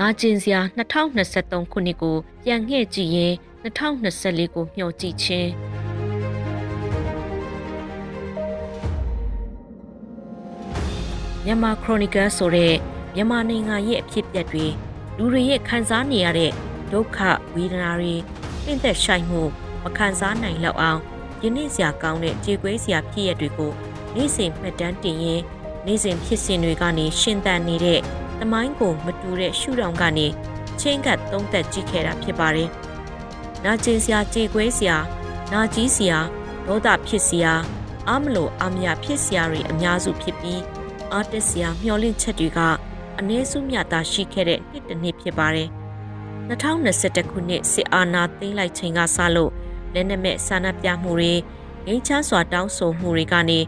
နာကျင်စရာ2023ခုနှစ်ကိုပြန်ငှဲ့ကြည့်ရင်2024ကိုမျှော်ကြည့်ခြင်းမြန်မာခရိုနီကယ်ဆိုတဲ့မြန်မာနိုင်ငံရဲ့အဖြစ်အပျက်တွေလူတွေရဲ့ခံစားနေရတဲ့ဒုက္ခဝေဒနာတွေပြင့်သက်ဆိုင်မှုမခံစားနိုင်လောက်အောင်ယနေ့စရာကောင်းတဲ့ကြေကွဲစရာဖြစ်ရတွေကိုနေ့စဉ်မှတ်တမ်းတင်ရင်နေ့စဉ်ဖြစ်စဉ်တွေကနေရှင်သန်နေတဲ့ သမိုင်းကိုမတူတဲ့ရှုထောင့်ကနေချင်းကပ်သုံးသက်ကြည့်ခဲ့တာဖြစ်ပါတယ်။နာကျင်စရာကြေကွဲစရာနာကြီးစရာဒေါသဖြစ်စရာအမလို့အမြဖြစ်စရာတွေအများစုဖြစ်ပြီးအာတစရာမျောလင့်ချက်တွေကအနည်းစုမြတာရှိခဲ့တဲ့နှစ်တစ်နှစ်ဖြစ်ပါတယ်။2021ခုနှစ်စစ်အာဏာသိမ်းလိုက်ချိန်ကစလို့လက်နက်မဲ့ဆန္ဒပြမှုတွေငိမ်းချမ်းစွာတောင်းဆိုမှုတွေကနေ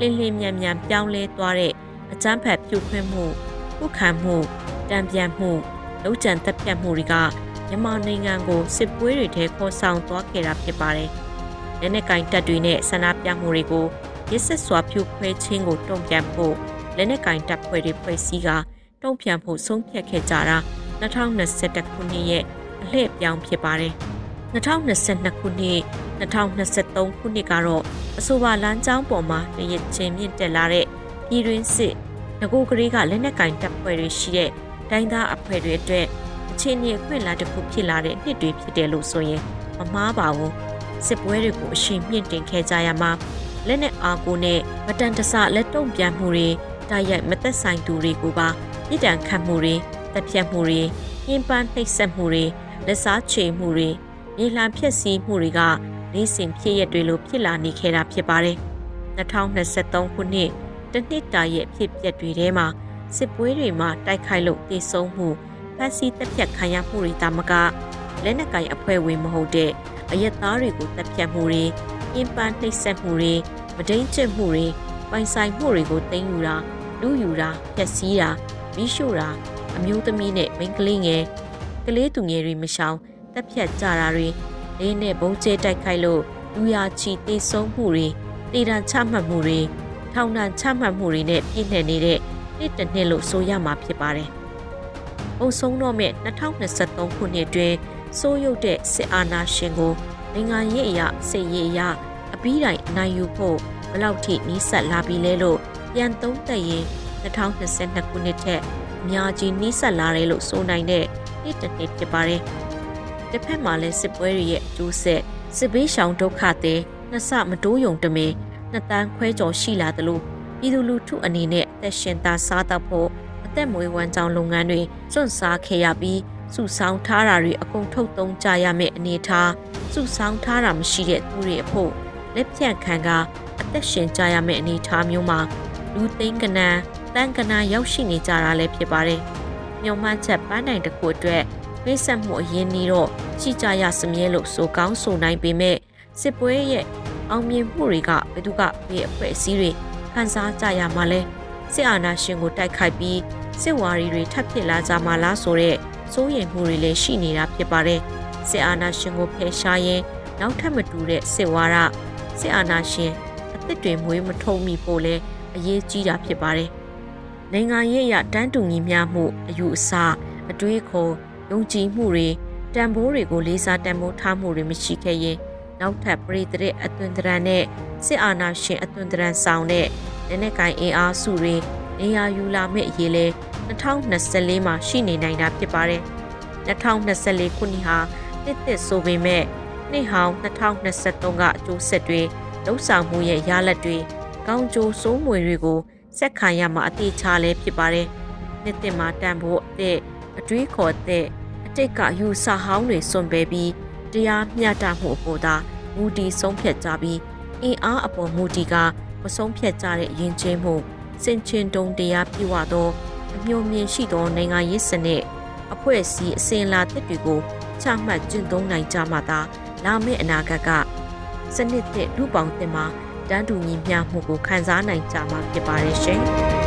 လင်းလင်းမြန်မြန်ပြောင်းလဲသွားတဲ့အကြမ်းဖက်ပြုခွင့်မှု ခုခံမှုတံပြန်မှုလုံခြံသက်ပြတ်မှုတွေကမြန်မာနိုင်ငံကိုစစ်ပွဲတွေထဲခေါ်ဆောင်သွားခဲ့တာဖြစ်ပါတယ်။လက်နက်ကင်တပ်တွေနဲ့ဆန္ဒပြမှုတွေကိုရစ်ဆက်စွာဖြိုခွဲခြင်းကိုတုံ့ပြန်ဖို့လက်နက်ကင်တပ်ဖွဲ့တွေဖွဲ့စည်းကတုံ့ပြန်ဖို့ဆုံးဖြတ်ခဲ့ကြတာ2021ခုနှစ်ရဲ့အလှည့်ပြောင်းဖြစ်ပါတယ်။2022ခုနှစ်2023ခုနှစ်ကတော့အဆိုပါလမ်းကြောင်းပေါ်မှာတရချင်းမြင့်တက်လာတဲ့ပြည်တွင်းစစ် ငကိုကလေးကလက်နက်ကင်တပ်ဖွဲ့တွေရှိတဲ့တိုင်းသားအဖွဲ့တွေအတွက်အခြေအနေအခွင့်အလမ်းတစ်ခုဖြစ်လာတဲ့နှစ်တွေဖြစ်တယ်လို့ဆိုရင်မမှားပါဘူးစစ်ပွဲတွေကိုအရှိန်မြင့်တင်ခဲ့ကြရမှာလက်နက်အားကိုနဲ့မတန်တဆလက်တုံပြန်မှုတွေတိုက်ရိုက်မသက်ဆိုင်သူတွေကိုပါပြည်တံခတ်မှုတွေတပ်ဖြတ်မှုတွေညှဉ်းပန်းနှိပ်စက်မှုတွေလက်စားချေမှုတွေမြေလှန်ဖျက်ဆီးမှုတွေကနေ့စဉ်ဖြစ်ရတွေလိုဖြစ်လာနေခဲ့တာဖြစ်ပါတယ်2023ခုနှစ် တနှစ်တာရဲ့ဖြစ်ပျက်တွေထဲမှာစစ်ပွဲတွေမှာတိုက်ခိုက်လို့တေဆုံးမှုဖမ်းဆီးတပ်ဖြတ်ခံရမှုတွေတာမကလက်နက်ကိုင်အဖွဲ့ဝင်မဟုတ်တဲ့အရက်သားတွေကိုတပ်ဖြတ်မှုတွေအင်ပန်းနှိပ်စက်မှုတွေမဒိန်ကျက်မှုတွေပိုင်ဆိုင်မှုတွေကိုတင်ယူတာလူယူတာဖျက်ဆီးတာမိရှို့တာအမျိုးသမီးနဲ့မိန်းကလေးငယ်ကလေးသူငယ်တွေမရှောင်တပ်ဖြတ်ကြတာတွေလေးနဲ့ဘုံကျဲတိုက်ခိုက်လို့လူရချီတေဆုံးမှုတွေတေတံချမှတ်မှုတွေ ထောင်ဒဏ်ချမှတ်မှုတွေနဲ့ပြည့်နှက်နေတဲ့နှစ်တစ်နှစ်လို့ဆိုရမှာဖြစ်ပါတယ်။အုံဆုံးတော့မဲ့2023ခုနှစ်တွင်စိုးရုပ်တဲ့စစ်အာဏာရှင်ကိုနိုင်ငံရေးအရာစစ်ရေးအရာအပြီးတိုင်အနိုင်ယူဖို့ဘလောက်ထိနီးစပ်လာပြီလဲလို့ပြန်သုံးသပ်ရင်2022ခုနှစ်ထက်အများကြီးနီးစပ်လာတယ်လို့ဆိုနိုင်တဲ့နှစ်တစ်နှစ်ဖြစ်ပါတယ်။တစ်ဖက်မှာလည်းစစ်ပွဲတွေရဲ့အကျိုးဆက်စစ်ဘေးရှောင်ဒုက္ခသည်နှစ်ဆမတိုးယုံတမင် နှစ်တန်းခွဲကျော်ရှိလာသလိုပြည်သူလူထုအနေနဲ့အသက်ရှင်သာစားတတ်ဖို့အသက်မွေးဝမ်းကြောင်းလုပ်ငန်းတွေစွန့်စားခဲ့ရပြီးစုဆောင်းထားတာတွေအကုန်ထုတ်သုံးကြရမယ့်အနေထားစုဆောင်းထားတာမရှိတဲ့သူတွေအဖို့လက်ဖြန့်ခံကအသက်ရှင်ကြရမယ့်အနေထားမျိုးမှာလူသိန်းကနန်းတန်းကနာရောက်ရှိနေကြတာလည်းဖြစ်ပါတယ်။မြုံမှန်းချက်ပန်းနိုင်တစ်ခုအတွက်ဖိဆက်မှုအရင်နေတော့ရှိကြရစမြဲလို့ဆိုကောင်းဆိုနိုင်ပေမဲ့စစ်ပွဲရဲ့ အောင်မြင်မှုတွေကဘယ်သူကဘယ်အဖွဲ့အစည်းတွေခံစားကြရမှာလဲစစ်အာဏာရှင်ကိုတိုက်ခိုက်ပြီးစစ်ဝါရီတွေထပ်ဖြစ်လာကြမှာလားဆိုတဲ့စိုးရိမ်မှုတွေလည်းရှိနေတာဖြစ်ပါတယ်စစ်အာဏာရှင်ကိုဖယ်ရှားရင်နောက်ထပ်မတူတဲ့စစ်ဝါဒစစ်အာဏာရှင်အသစ်တွေမွေးမထုံမိဖို့လဲအရေးကြီးတာဖြစ်ပါတယ်နိုင်ငံရေးအရတန်းတူညီမျှမှုအယူအဆအတွေးခေါ်ယုံကြည်မှုတွေတန်ဖိုးတွေကိုလေးစားတန်ဖိုးထားမှုတွေမရှိခဲ့ရင် နောက်ထပ်ပရိသေအသွင်သဏ္ဍာန်နဲ့စစ်အာဏာရှင်အသွင်သဏ္ဍာန်ဆောင်တဲ့လက်နက်ကိုင်အင်အားစုတွေနေရာယူလာမယ့်အရေးလဲ2024မှာရှိနေနိုင်တာဖြစ်ပါတယ်2024ခုနှစ်ဟာတစ်သစ်ဆိုပေမဲ့နှစ်ဟောင်း2023ကအကျိုးဆက်တွေလှုပ်ဆောင်မှုရဲ့ရလဒ်တွေကောင်းကျိုးစိုးမွေတွေကိုဆက်ခံရမှာအသေးချာလဲဖြစ်ပါတယ်နှစ်သစ်မှာတန်ဖို့အသက်အတွေးခေါ်တဲ့အတိတ်ကယူဆဟောင်းတွေစွန့်ပယ်ပြီး တရားမျှတမှုအပေါ်သာမူတည်ဆုံးဖြတ်ကြပြီးအင်အားအပေါ်မူတည်ကမဆုံးဖြတ်ကြတဲ့ယဉ်ကျေးမှုစင်ချင်တုံတရားပြည့်ဝသောအမျိုးမြင်ရှိသောနိုင်ငံရေးစနစ်အဖွဲ့အစည်းအစဉ်လာတစ်တွေကိုချမှတ်ကျင့်သုံးနိုင်ကြမှာသာလာမယ့်အနာဂတ်ကစနစ်သစ်လူပေါင်းတင်မှာတန်းတူညီမျှမှုကိုခံစားနိုင်ကြမှာဖြစ်ပါတယ်ရှင်။